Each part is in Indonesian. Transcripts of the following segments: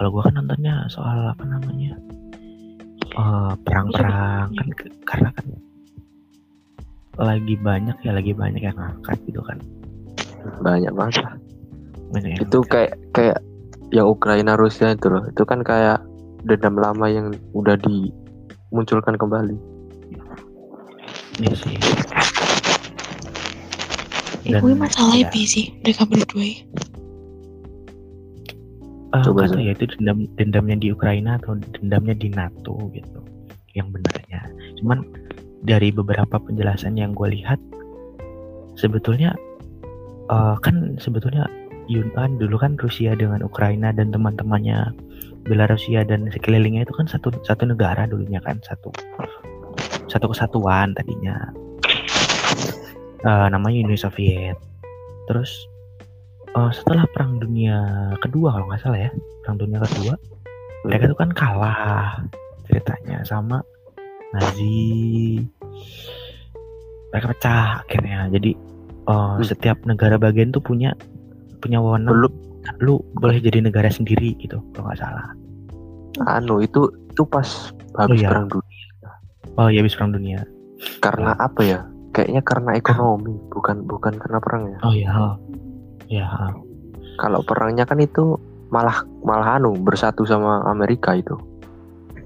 kalau gue kan nontonnya soal apa namanya eh, perang-perang kan ke- karena kan lagi banyak ya lagi banyak yang ngangkat gitu kan banyak banget lah. banyak itu ngangkat. kayak kayak yang Ukraina Rusia itu loh itu kan kayak dendam lama yang udah dimunculkan kembali Iya sih Dan- gue masalah ya. ya. sih mereka berdua Eh, Coba, Zul. ya itu dendam dendamnya di Ukraina atau dendamnya di NATO gitu yang benarnya. Cuman dari beberapa penjelasan yang gue lihat sebetulnya eh, kan sebetulnya Yun- kan dulu kan Rusia dengan Ukraina dan teman-temannya Belarusia dan sekelilingnya itu kan satu satu negara dulunya kan satu satu kesatuan tadinya. Eh, namanya Uni Soviet. Terus eh, setelah Perang Dunia Kedua kalau nggak salah ya. Perang Dunia Kedua. Mereka tuh kan kalah ceritanya sama Nazi. Mereka pecah akhirnya. Jadi eh, Hmm. setiap negara bagian tuh punya punya wewenang. Belum lu boleh jadi negara sendiri gitu kalau nggak salah. Anu itu itu pas habis iya. perang dunia. Oh ya habis perang dunia. Karena apa ya? Kayaknya karena ekonomi bukan bukan karena perang ya? Oh ya oh. Ya. Kalau perangnya kan itu malah malah anu bersatu sama Amerika itu.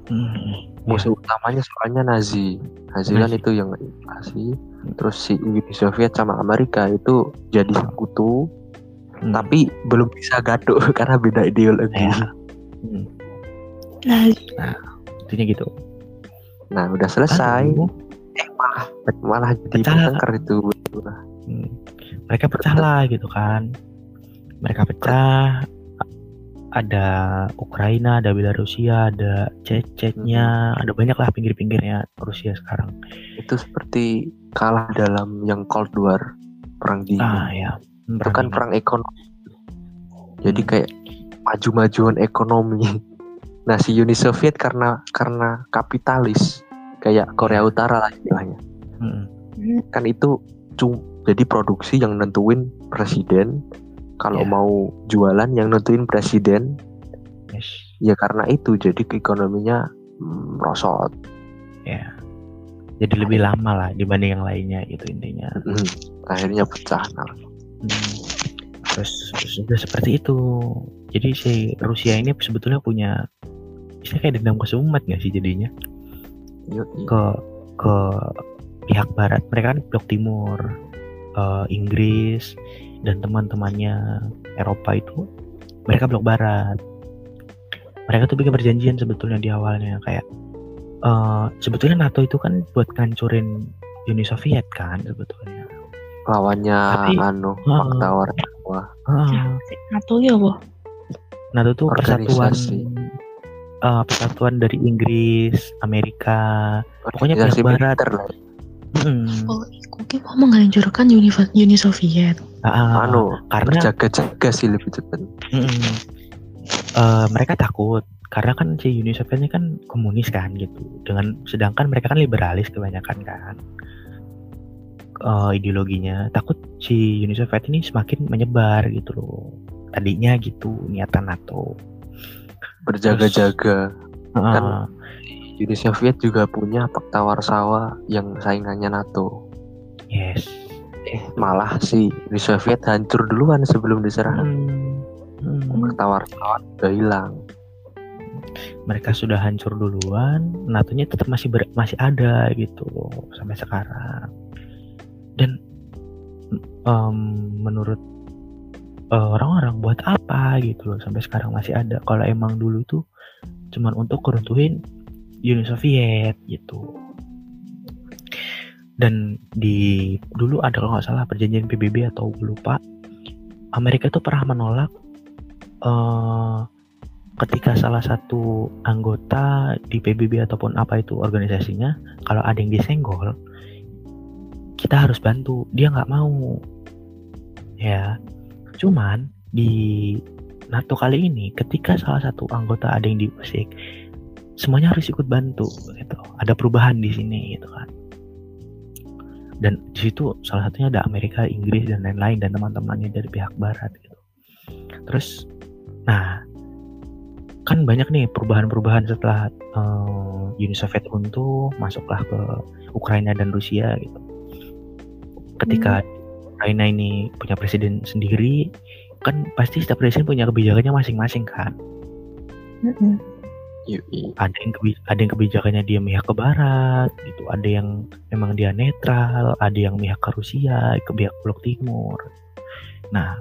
Hmm, musuh utamanya soalnya Nazi. Nazi kan itu yang invasi. Terus si Uni Soviet sama Amerika itu jadi sekutu. Hmm. tapi belum bisa gaduh karena beda ideologi. Ya. Hmm, Nah, intinya gitu. Nah udah selesai. Eh malah malah jadi Pecah. bertengkar itu. Hmm, mereka pecah lah gitu kan. Mereka pecah. Ada Ukraina ada Belarusia ada Cecetnya ada banyak lah pinggir-pinggirnya Rusia sekarang. Itu seperti kalah dalam yang Cold War perang dingin. Ah ya itu kan dingin. perang ekonomi. Jadi Hmm. kayak maju-majuan ekonomi. Nah si Uni Soviet karena karena kapitalis. Kayak Korea Utara lah istilahnya. Mm-mm. kan itu jadi produksi yang nentuin presiden. Kalau Ya. mau jualan yang nentuin presiden. Yes. Ya karena itu jadi ekonominya mm, merosot. Ya. Jadi lebih lama lah dibanding yang lainnya gitu intinya. Mm, akhirnya pecah nah. Hmm. terus, terus udah seperti itu. Jadi si Rusia ini sebetulnya punya bisa kayak dendam kesumat nggak sih jadinya? Yuk, yuk. ke ke pihak barat. Mereka kan blok timur eh, Inggris dan teman-temannya Eropa itu mereka blok barat. Mereka tuh bikin perjanjian sebetulnya di awalnya kayak eh, sebetulnya NATO itu kan buat ngancurin Uni Soviet kan sebetulnya. Lawannya Tapi- anu Ah. fakta warna Ah, Nato ya boh. NATO tuh persatuan eh, persatuan dari Inggris Amerika Pokoknya pihak barat. Mm, Oh, Kuki mau menghancurkan Uni, Uni Soviet. ah, anu karena berjaga-jaga sih lebih cepat. Eh, mereka takut karena kan si Uni Soviet ini kan komunis kan gitu. Dengan sedangkan mereka kan liberalis kebanyakan kan. Eh, ideologinya takut si Uni Soviet ini semakin menyebar gitu loh. Tadinya gitu niatan NATO. Berjaga-jaga. Heeh, Kan Uni Soviet juga punya fakta Warsawa yang saingannya NATO yes. Eh malah si Uni Soviet hancur duluan sebelum diserang. Hmm, hmm. fakta Warsawa udah hilang. Mereka sudah hancur duluan NATO-nya tetap masih ber- masih ada gitu sampai sekarang. Dan em, menurut eh, orang-orang buat apa gitu loh sampai sekarang masih ada. Kalau emang dulu itu cuman untuk keruntuhin Uni Soviet gitu dan di dulu ada kalau nggak salah perjanjian PBB atau gue lupa Amerika tuh pernah menolak eh ketika salah satu anggota di PBB ataupun apa itu organisasinya kalau ada yang disenggol kita harus bantu. Dia nggak mau. Ya. Cuman di NATO kali ini ketika salah satu anggota ada yang diusik semuanya harus ikut bantu gitu. Ada perubahan di sini gitu kan dan di situ salah satunya ada Amerika Inggris dan lain-lain dan teman-temannya dari pihak Barat gitu terus nah kan banyak nih perubahan-perubahan setelah eh, Uni Soviet runtuh, masuklah ke Ukraina dan Rusia gitu. Ketika Ukraina ini punya presiden sendiri, kan pasti setiap presiden punya kebijakannya masing-masing kan. Mm-mm. Yui. Ada yang kebi- ada yang kebijakannya dia mihak ke barat, gitu. Ada yang memang dia netral, ada yang mihak ke Rusia, ke pihak Blok Timur. Nah,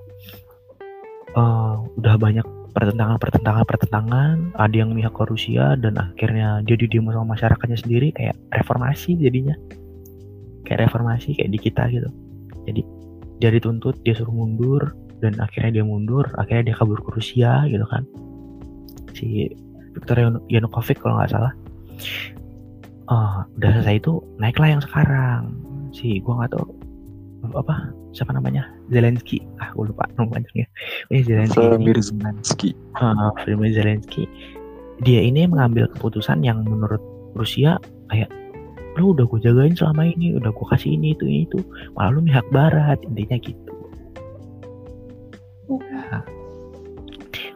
eh, udah banyak pertentangan pertentangan pertentangan ada yang mihak ke Rusia dan akhirnya dia didemo sama masyarakatnya sendiri kayak reformasi jadinya kayak reformasi kayak di kita gitu jadi dia dituntut dia suruh mundur dan akhirnya dia mundur akhirnya dia kabur ke Rusia gitu kan si Viktor Yan- Yanukovych kalau nggak salah. Oh, udah selesai itu naiklah yang sekarang. Si gua nggak tahu. Apa? Siapa namanya? Zelensky. Ah gue lupa nama panjangnya. Eh Zelensky. Ini- Vladimir Zelensky. uh, Vladimir Zelensky. Dia ini mengambil keputusan yang menurut Rusia kayak lu udah gue jagain selama ini udah gue kasih ini itu ini itu. Malah lu mihak barat intinya gitu. Nah,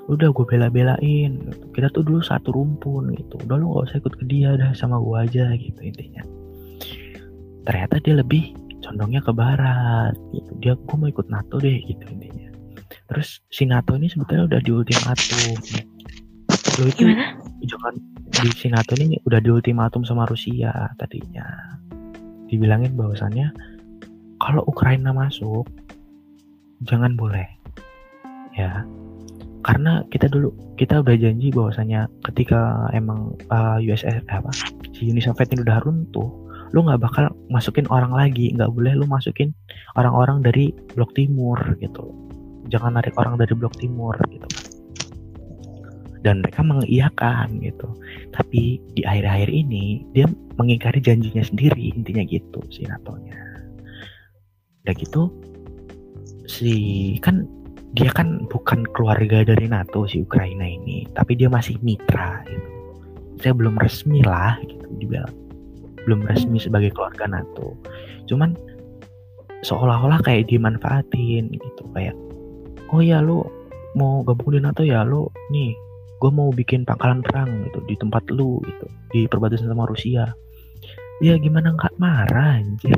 udah gue bela-belain gitu. kita tuh dulu satu rumpun gitu. Udah lu gak usah ikut ke dia dah sama gue aja gitu intinya. Ternyata dia lebih condongnya ke barat gitu. Dia gue mau ikut NATO deh gitu intinya. Terus si NATO ini sebetulnya udah di ultimatum. Lo itu Gimana? jangan di si NATO ini udah di ultimatum sama Rusia tadinya. Dibilangin bahwasannya kalau Ukraina masuk jangan boleh ya karena kita dulu kita udah janji bahwasannya ketika emang uh, USS apa si Uni Soviet ini udah runtuh lu nggak bakal masukin orang lagi. Nggak boleh lu masukin orang-orang dari blok timur gitu. Jangan narik orang dari blok timur gitu. Dan mereka mengiyakan gitu. Tapi di akhir-akhir ini dia mengingkari janjinya sendiri intinya gitu si NATO-nya. Udah gitu si kan dia kan bukan keluarga dari NATO si Ukraina ini tapi dia masih mitra gitu. Saya belum resmi lah gitu dibilang. Belum resmi sebagai keluarga NATO. Cuman seolah-olah kayak dimanfaatin gitu kayak oh ya lu mau gabung di NATO ya lu nih gue mau bikin pangkalan perang gitu di tempat lu gitu di perbatasan sama Rusia. Ya gimana nggak marah anjir?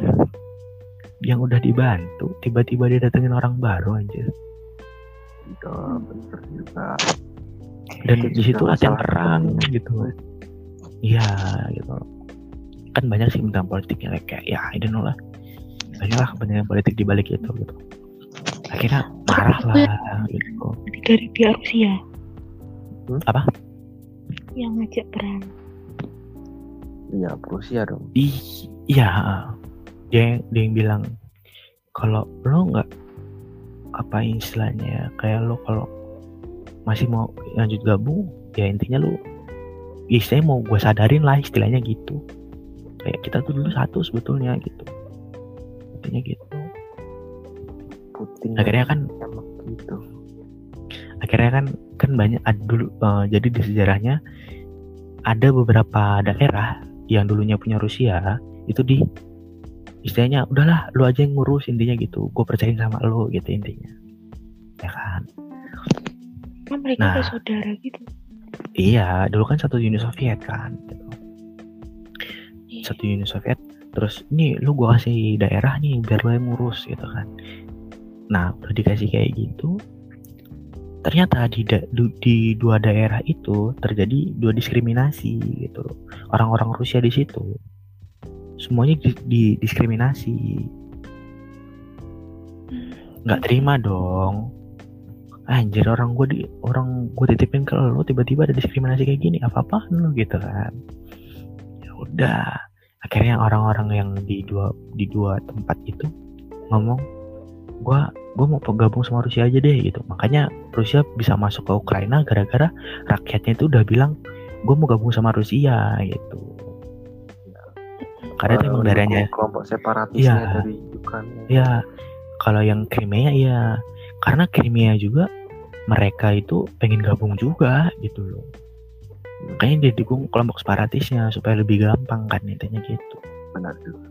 Yang udah dibantu tiba-tiba dia datengin orang baru anjir Iya, bener juga. dan Itu di situ juga latihan perang gitu iya gitu kan banyak sih tentang politiknya kayak ya I don't know lah banyak lah kepentingan politik di balik itu gitu akhirnya marah lah gitu Dari pihak Rusia. Hmm? Apa? Yang ngajak perang. Iya, Rusia dong. Ih, iya dia yang- dia yang bilang kalau lo nggak apa istilahnya ya, kayak lo kalau masih mau lanjut gabung ya intinya lo ya istilahnya mau gue sadarin lah istilahnya gitu. Kayak kita tuh dulu satu sebetulnya gitu. Intinya gitu. Putin akhirnya kan gitu. akhirnya kan kan banyak ada dulu eh, jadi di sejarahnya ada beberapa daerah yang dulunya punya Rusia itu di istilahnya udahlah lu aja yang ngurus intinya gitu gue percayain sama lu gitu intinya ya kan Kan mereka Nah. bersaudara gitu. iya dulu kan satu Uni Soviet kan gitu. Iya. satu Uni Soviet terus ini lu gua kasih daerah nih biar lu yang ngurus gitu kan nah udah dikasih kayak gitu ternyata di da- du- di dua daerah itu terjadi dua diskriminasi gitu loh. orang-orang Rusia di situ semuanya di, di- diskriminasi. Nggak terima dong. Anjir orang gue di orang gue titipin ke lo tiba-tiba ada diskriminasi kayak gini apa apa lo gitu kan. Ya udah. Akhirnya orang-orang yang di dua di dua tempat itu ngomong gua gua mau gabung sama Rusia aja deh gitu. Makanya Rusia bisa masuk ke Ukraina gara-gara rakyatnya itu udah bilang gue mau gabung sama Rusia gitu karena itu emang daerahnya kelompok separatisnya Iya. dari Ukraina. ya kalau yang Crimea ya karena Crimea juga mereka itu pengen gabung juga gitu loh makanya dia dukung kelompok separatisnya supaya lebih gampang kan intinya gitu Benar juga.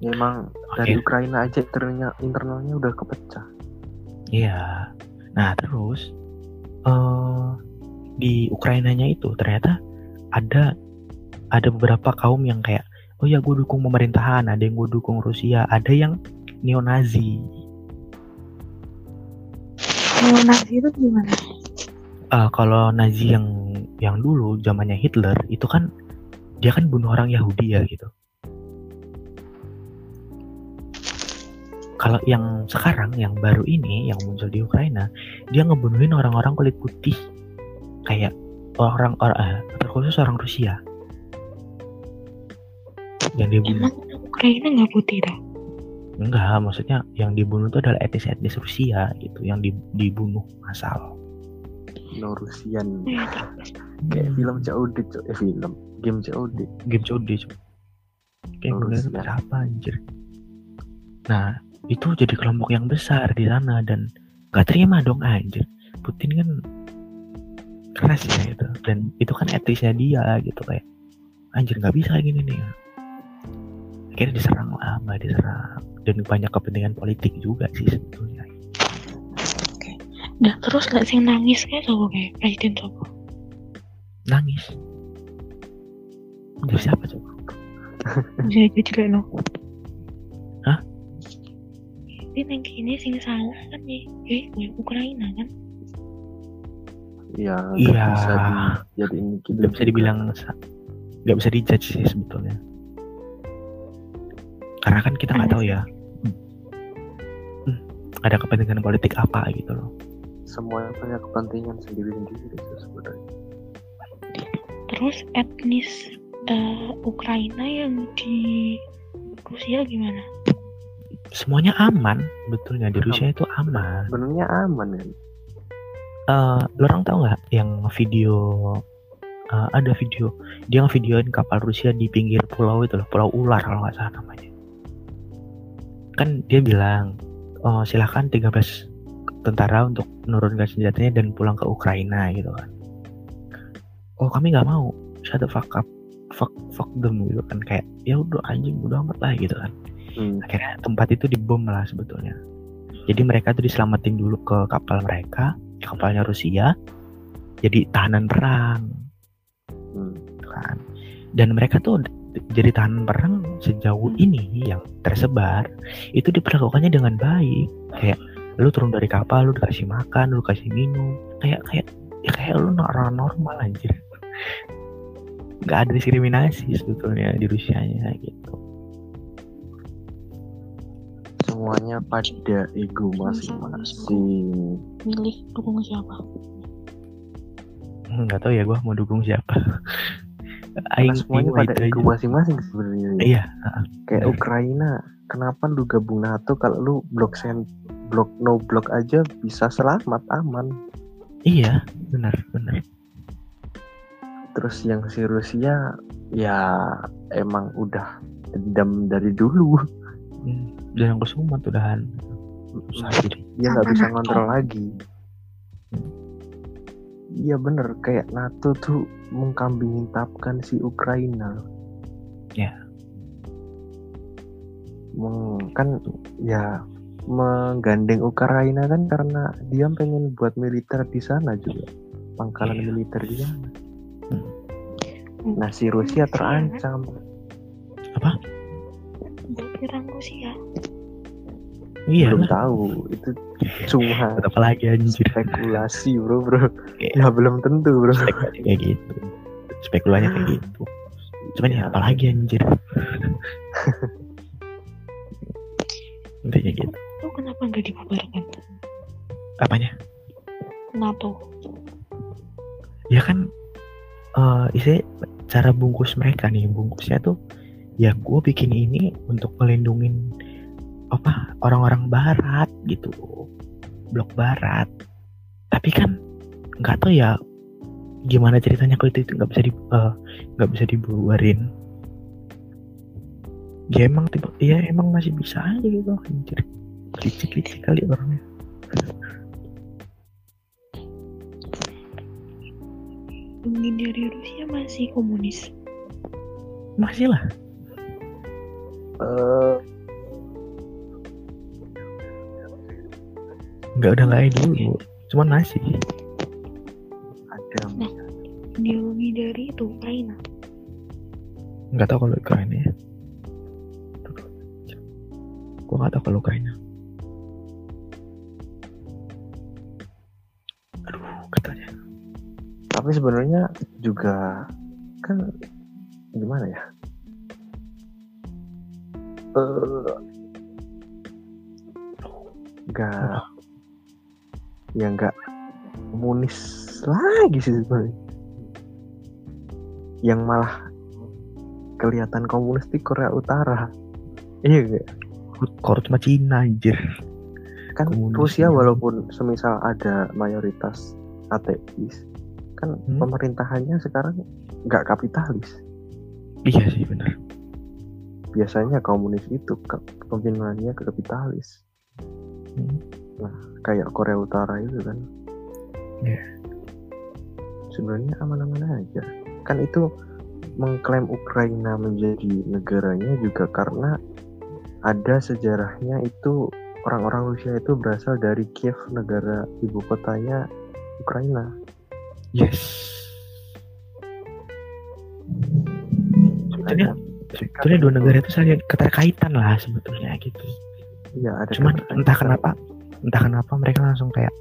Ya, emang Oke. dari Ukraina aja internalnya, internalnya udah kepecah. Iya. Nah terus eh di Ukrainanya itu ternyata ada ada beberapa kaum yang kayak oh ya gue dukung pemerintahan ada yang gue dukung Rusia ada yang neo Nazi Neonazi itu gimana? Eh, kalau Nazi yang yang dulu zamannya Hitler itu kan dia kan bunuh orang Yahudi ya gitu. Kalau yang sekarang yang baru ini yang muncul di Ukraina dia ngebunuhin orang-orang kulit putih. Kayak orang orang eh, terkhusus orang Rusia yang dibunuh Emang Ukraina nggak putih dah? enggak maksudnya yang dibunuh itu adalah etnis-etnis Rusia gitu yang di- dibunuh massal No Rusian. Oh, ya, terus. Kayak film COD, Cok. eh film. Game COD. game COD cuy. kayak bener Rusia. apa anjir nah itu jadi kelompok yang besar di sana dan gak terima dong anjir Putin kan keras ya itu dan itu kan etisnya dia gitu kayak anjir nggak bisa gini nih akhirnya diserang lah mbak diserang dan banyak kepentingan politik juga sih sebetulnya Nah, terus gak sih nangis kayak sopo kayak presiden sopo? nangis dari siapa coba Bisa aja jelek no. Hah? Ini yang kini sing salah kan nih, eh, gue Ukraina kan? Iya. Iya. Bisa di, jadi ini gitu. nggak bisa dibilang nggak bisa dijudge sih sebetulnya karena kan kita nggak tahu ya. Hmm, ada kepentingan politik apa gitu loh. Semuanya punya kepentingan sendiri-sendiri sih sebenarnya. Terus etnis eh, Ukraina yang di Rusia gimana? semuanya aman betulnya di Rusia itu aman. Sebenarnya aman kan. Eh, lo orang tahu nggak yang video eh, ada video dia ngevideoin kapal Rusia di pinggir pulau itu loh pulau ular kalau nggak salah namanya kan dia bilang oh, silahkan 13 tentara untuk menurunkan senjatanya dan pulang ke Ukraina gitu kan. Oh kami nggak mau. Shut the fuck up. Fuck fuck them gitu kan. Kayak ya udah anjing udah amat lah gitu kan. Hmm. akhirnya tempat itu dibom lah sebetulnya. Jadi mereka tuh diselamatin dulu ke kapal mereka kapalnya Rusia. Jadi tahanan perang. Hmm. kan. Dan mereka tuh jadi tahanan perang sejauh ini yang tersebar itu diperlakukannya dengan baik. Kayak lu turun dari kapal lu dikasih makan lu kasih minum. Kayak kayak ya kayak lu orang normal anjir. Nggak ada diskriminasi sebetulnya di Rusianya gitu. Semuanya pada ego masing-masing. Milih dukung siapa? nggak tahu ya gua mau dukung siapa Aing semuanya pada itu ego aja. masing-masing sebenarnya. iya Kayak bener. Ukraina, kenapa lu gabung NATO kalau lu blok sen blok no blok aja bisa selamat aman. iya benar benar Terus yang si Rusia ya emang udah dendam dari dulu. Hmm, dan yang kesumat udahan susah jadi Dia nggak bisa ngontrol lagi. Iya bener kayak NATO tuh mengkambing hitamkan si Ukraina. Ya. Meng, kan ya menggandeng Ukraina kan karena dia pengen buat militer di sana juga pangkalan Iya. militer di sana. Hmm. Nah si Rusia terancam. apa Buat nyerang Rusia. Iya belum lah tahu itu cuma apa lagi anjir spekulasi bro bro. Iya. Ya belum tentu bro. spekulasi kayak gitu spekulasinya kayak gitu cuman ya apalagi anjir intinya gitu Itu kenapa nggak dibubarkan? apanya NATO. ya kan eh isi cara bungkus mereka nih bungkusnya tuh ya gue bikin ini untuk melindungin apa orang-orang barat gitu. Blok barat. Tapi kan nggak tahu ya gimana ceritanya kalau itu itu nggak bisa di eh, nggak bisa dibuarin. Ya emang tiba ya emang masih bisa aja gitu anjir. Licik-licik kali orangnya. Menghindari Rusia masih komunis. masih lah. Eh, nggak udah nggak dulu cuman masih ada. Nah, ideologi dari itu Ukraina. Nggak tahu kalau Ukraina ya. Gue nggak tahu kalau Ukraina. Aduh katanya. Tapi sebenarnya juga kan gimana ya? Eh nggak ya nggak komunis lagi sih sebenarnya. Yang malah kelihatan komunis di Korea Utara. Iya nggak? korut sama Cina anjir. Kan Komunis Rusia walaupun semisal ada mayoritas ateis kan Hmm. pemerintahannya sekarang nggak kapitalis. Iya sih bener biasanya komunis itu ke- kepemimpinannya ke kapitalis. Hmm. Kayak Korea Utara itu kan. Iya. sebenarnya aman-aman aja. Kan itu mengklaim Ukraina menjadi negaranya juga karena ada sejarahnya itu orang-orang Rusia itu berasal dari Kiev negara ibu kotanya Ukraina. Yes. Sebetulnya sebetulnya dua negara itu saling keterkaitan lah sebetulnya gitu. Iya ada cuman entah kenapa entah kenapa mereka langsung kayak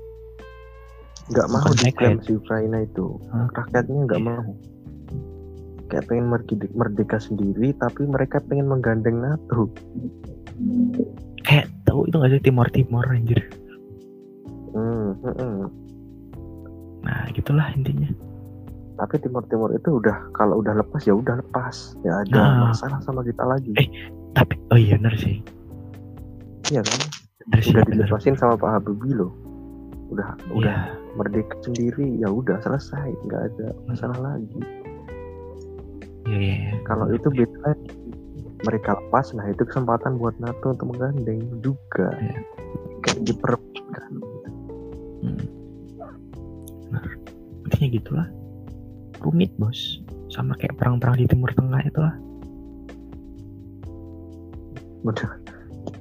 nggak mau diklaim si Ukraina itu. Hah? rakyatnya nggak Iya. mau. Kayak pengen merdeka, merdeka sendiri tapi mereka pengen menggandeng NATO. Kayak tahu itu nggak sih? Timor Timor anjir. Hmm, hmm, hmm. nah gitulah intinya. Tapi Timur Timur itu udah kalau udah lepas ya udah lepas. Ya ada Nah. masalah sama kita lagi. Eh, tapi oh iya bener sih. Iya kan bener sih udah bener. dilepasin sama Pak Habibie loh udah udah Iya. merdeka sendiri ya udah selesai nggak ada masalah lagi iya iya iya. kalau itu beda lagi. mereka lepas nah itu kesempatan buat NATO untuk menggandeng juga Iya. kayak diperebutkan Hmm. Bener. intinya gitulah rumit bos sama kayak perang-perang di Timur Tengah itulah udah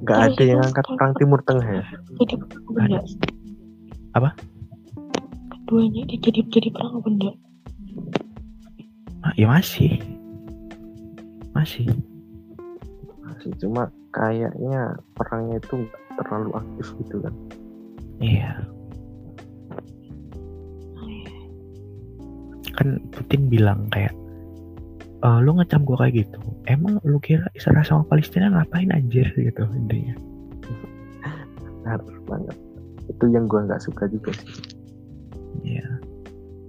nggak ada yang angkat perang Timur Tengah ya? Jadi perang apa enggak Apa? keduanya dia jadi jadi perang apa enggak ah, ya masih. Masih. Masih cuma kayaknya perangnya itu terlalu aktif gitu kan. Iya. Kan Putin bilang kayak e, lu ngecam gua kayak gitu emang lu kira Israel sama Palestina ngapain anjir? Gitu intinya. Benar banget. Itu yang gua nggak suka juga sih. Iya.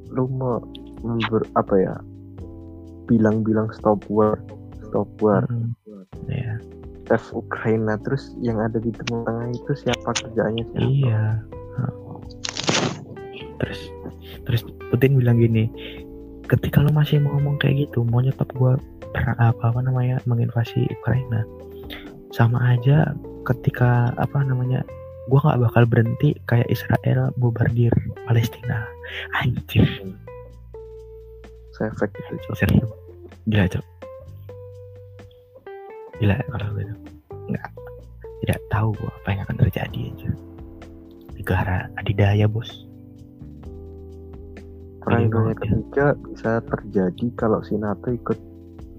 Lu mau member, apa ya bilang-bilang stop war stop war. Mm. iya. Save Ukraina terus yang ada di Timur Tengah itu siapa kerjaannya siapa? Iya. Heeh. terus terus Putin bilang gini ketika lu masih mau ngomong kayak gitu mau nyetop gua perang apa apa namanya menginvasi Ukraina. Sama aja ketika apa namanya gua nggak bakal berhenti kayak Israel bombardir Palestina. Anjir saya efek itu Cok. serius. Gila cok. Gila kalau gitu nggak. Tidak tahu gua apa yang akan terjadi aja negara adidaya bos Iya dunia banget ya. ketiga bisa terjadi kalau si NATO ikut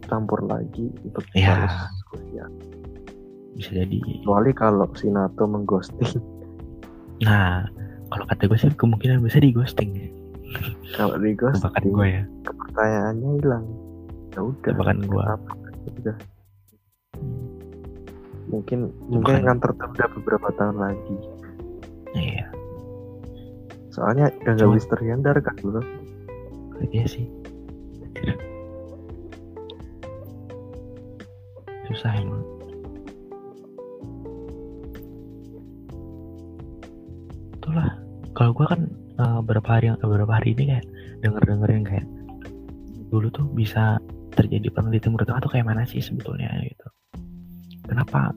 campur lagi untuk Iya. balas Rusia bisa jadi. Kecuali kalau si NATO mengghosting. Nah kalau kata gue sih kemungkinan bisa di ghosting ya kalau di tebakan ghosting gue ya. kepercayaannya hilang. Ya udah tebakan gue udah. Mungkin mungkin akan tertunda beberapa tahun lagi. Iya soalnya udah nggak bisa terhindar kan bro. Iya sih. Susah emang. Itulah. Kalau gue kan eh, beberapa hari beberapa hari ini kayak denger dengerin kayak dulu tuh bisa terjadi di Timur Tengah tuh kayak mana sih sebetulnya gitu. Kenapa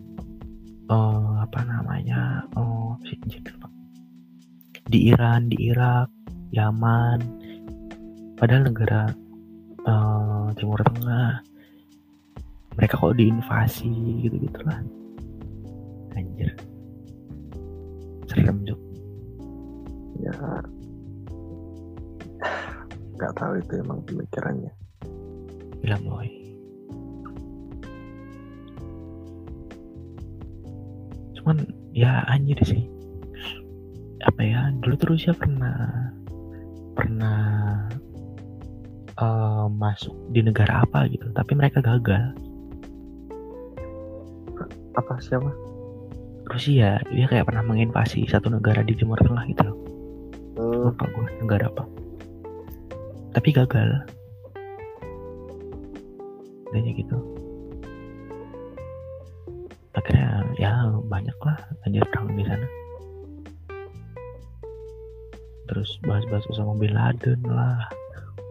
eh apa namanya oh si. Di Iran di Irak Yaman padahal negara eh, Timur Tengah. Mereka kok diinvasi gitu gitulah anjir. Serem juga ya. Nggak netral itu emang pemikirannya. Gila boy. Cuman ya anjir sih. Apa ya? Dulu tuh Rusia pernah pernah eh, masuk di negara apa gitu, tapi mereka gagal. apa siapa Rusia dia kayak pernah menginvasi satu negara di Timur Tengah gitu loh. Hmm, Lupa gue negara apa. Tapi gagal. Adanya gitu. Akhirnya ya banyak lah anjir perang di sana. Terus bahas-bahas Osama Bin Laden lah,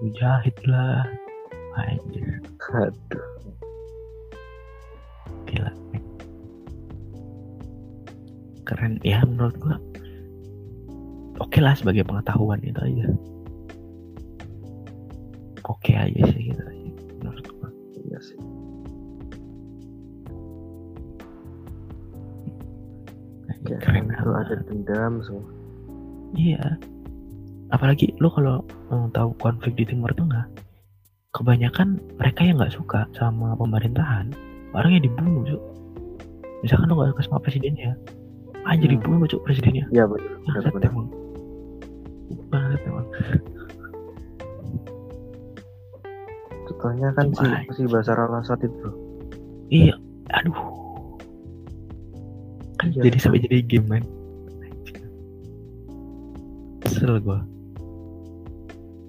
Mujahid lah, anjir aduh gila. Keren ya menurut gua. Oke lah sebagai pengetahuan itu aja. Oke aja sih gitu aja menurut gua. iya sih ya, Keren itu amat. ada dendam semua Iya. Apalagi lu kalau mau tahu konflik di Timur Tengah, kebanyakan mereka yang nggak suka sama pemerintahan, orangnya dibunuh, cuk. Misalkan lu gak suka sama presidennya, aja Hmm. dibunuh, cuk, presidennya. ya benar benar. Banget emang. contohnya kan si si Basar al itu Iya, aduh. Kan Iya, jadi kan? sampai jadi game man. Kesel gua.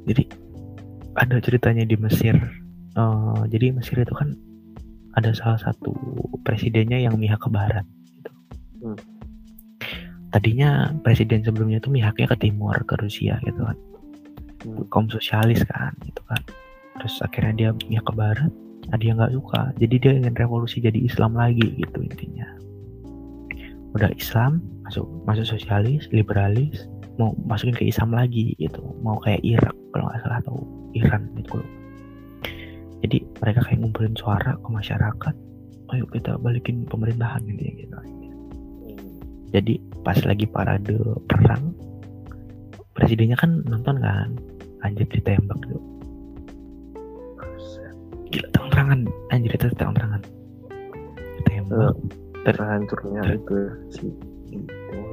Jadi ada ceritanya di Mesir. Eh, jadi Mesir itu kan ada salah satu presidennya yang mihak ke barat. Gitu. Hmm. Tadinya presiden sebelumnya tuh mihaknya ke timur ke Rusia gitu kan. Hmm. kaum sosialis kan gitu kan terus akhirnya dia mihak ke barat ada yang nggak suka jadi dia ingin revolusi jadi Islam lagi gitu intinya udah Islam masuk masuk sosialis liberalis mau masukin ke Islam lagi gitu. Mau kayak Irak kalau nggak salah atau Iran gitu. Loh jadi mereka kayak ngumpulin suara ke masyarakat ayo kita balikin pemerintahan intinya gitu. Jadi pas lagi parade perang presidennya kan nonton kan anjir ditembak tuh gila terang-terangan anjir itu terang-terangan ditembak Ter- terhancurnya ter- itu si di Timur Tengah.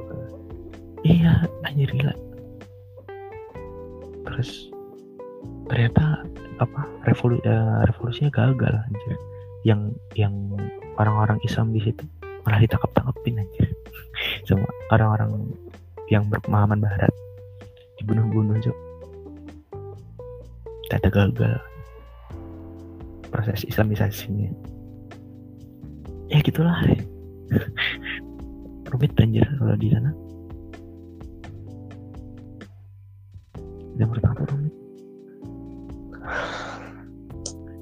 Iya anjir gila. Terus ternyata apa revolu eh, revolusinya gagal anjir. Yang yang orang-orang Islam di situ malah ditangkap-tangkepin anjir. Sama orang-orang yang berpemahaman barat. Dibunuh-bunuh cok ternyata gagal. Proses islamisasinya. Ya gitulah. Rumit anjir kalau di sana dan pertama rumit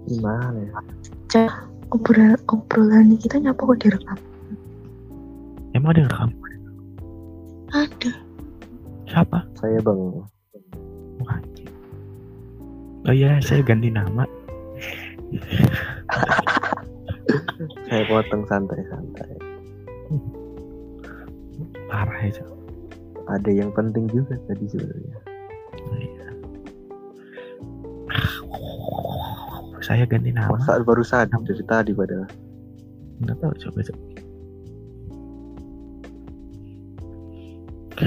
gimana ya? Obrolan obrolan kita nyapa kok direkam? Emang ada yang rekam? Ada. Siapa? Saya bang. Wah, anjir. oh iya saya ganti nama. Saya potong santai-santai. Parah itu ada yang penting juga tadi sebenarnya saya ganti nama. Masa baru sadar dari tadi padahal. Nggak tahu coba coba.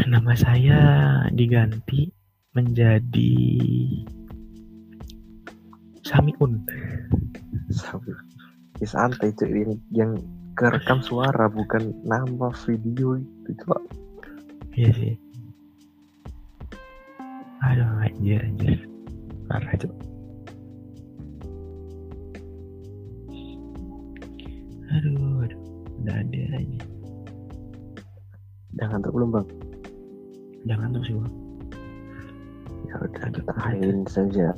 Nama saya diganti menjadi Samiun. Sampai ya, santai cuy. Yang, yang kerekam suara bukan nama video itu coba. Iya sih. Aduh anjir anjir. Parah coba udah ada aja jangan ngantuk belum bang. Jangan tuh sih Bang. ya udah Ngantuk kita akhirin saja.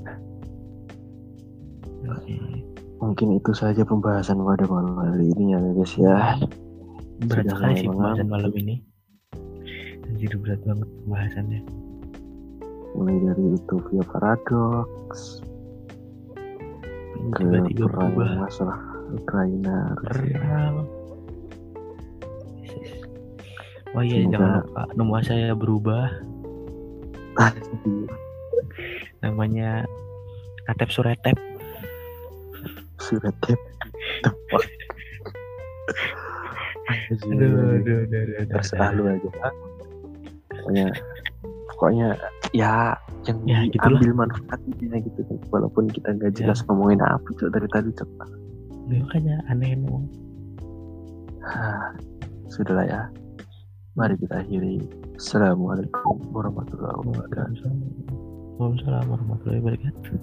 Mungkin itu saja pembahasan pada malam hari ini ya guys ya. Berat sekali sih pembahasan malam ini. Anjir berat banget pembahasannya. Mulai dari itu via paradox ke perang masalah Ukraina. Rusia. perang Oh iya Semoga- jangan lupa nomor saya berubah. Namanya Katep suretep. surat tip tepat Aduh, aduh, aduh, aduh, aduh, terserah lu aja. Pokoknya pokoknya ya yang Ya, gitulah. diambil manfaatnya gitu kan. Walaupun kita nggak jelas ngomongin apa cok dari tadi cok. Ya, Makanya aneh emang. Ah, sudahlah ya Mari kita akhiri. Assalamualaikum warahmatullahi wabarakatuh. Waalaikumsalam warahmatullahi wabarakatuh.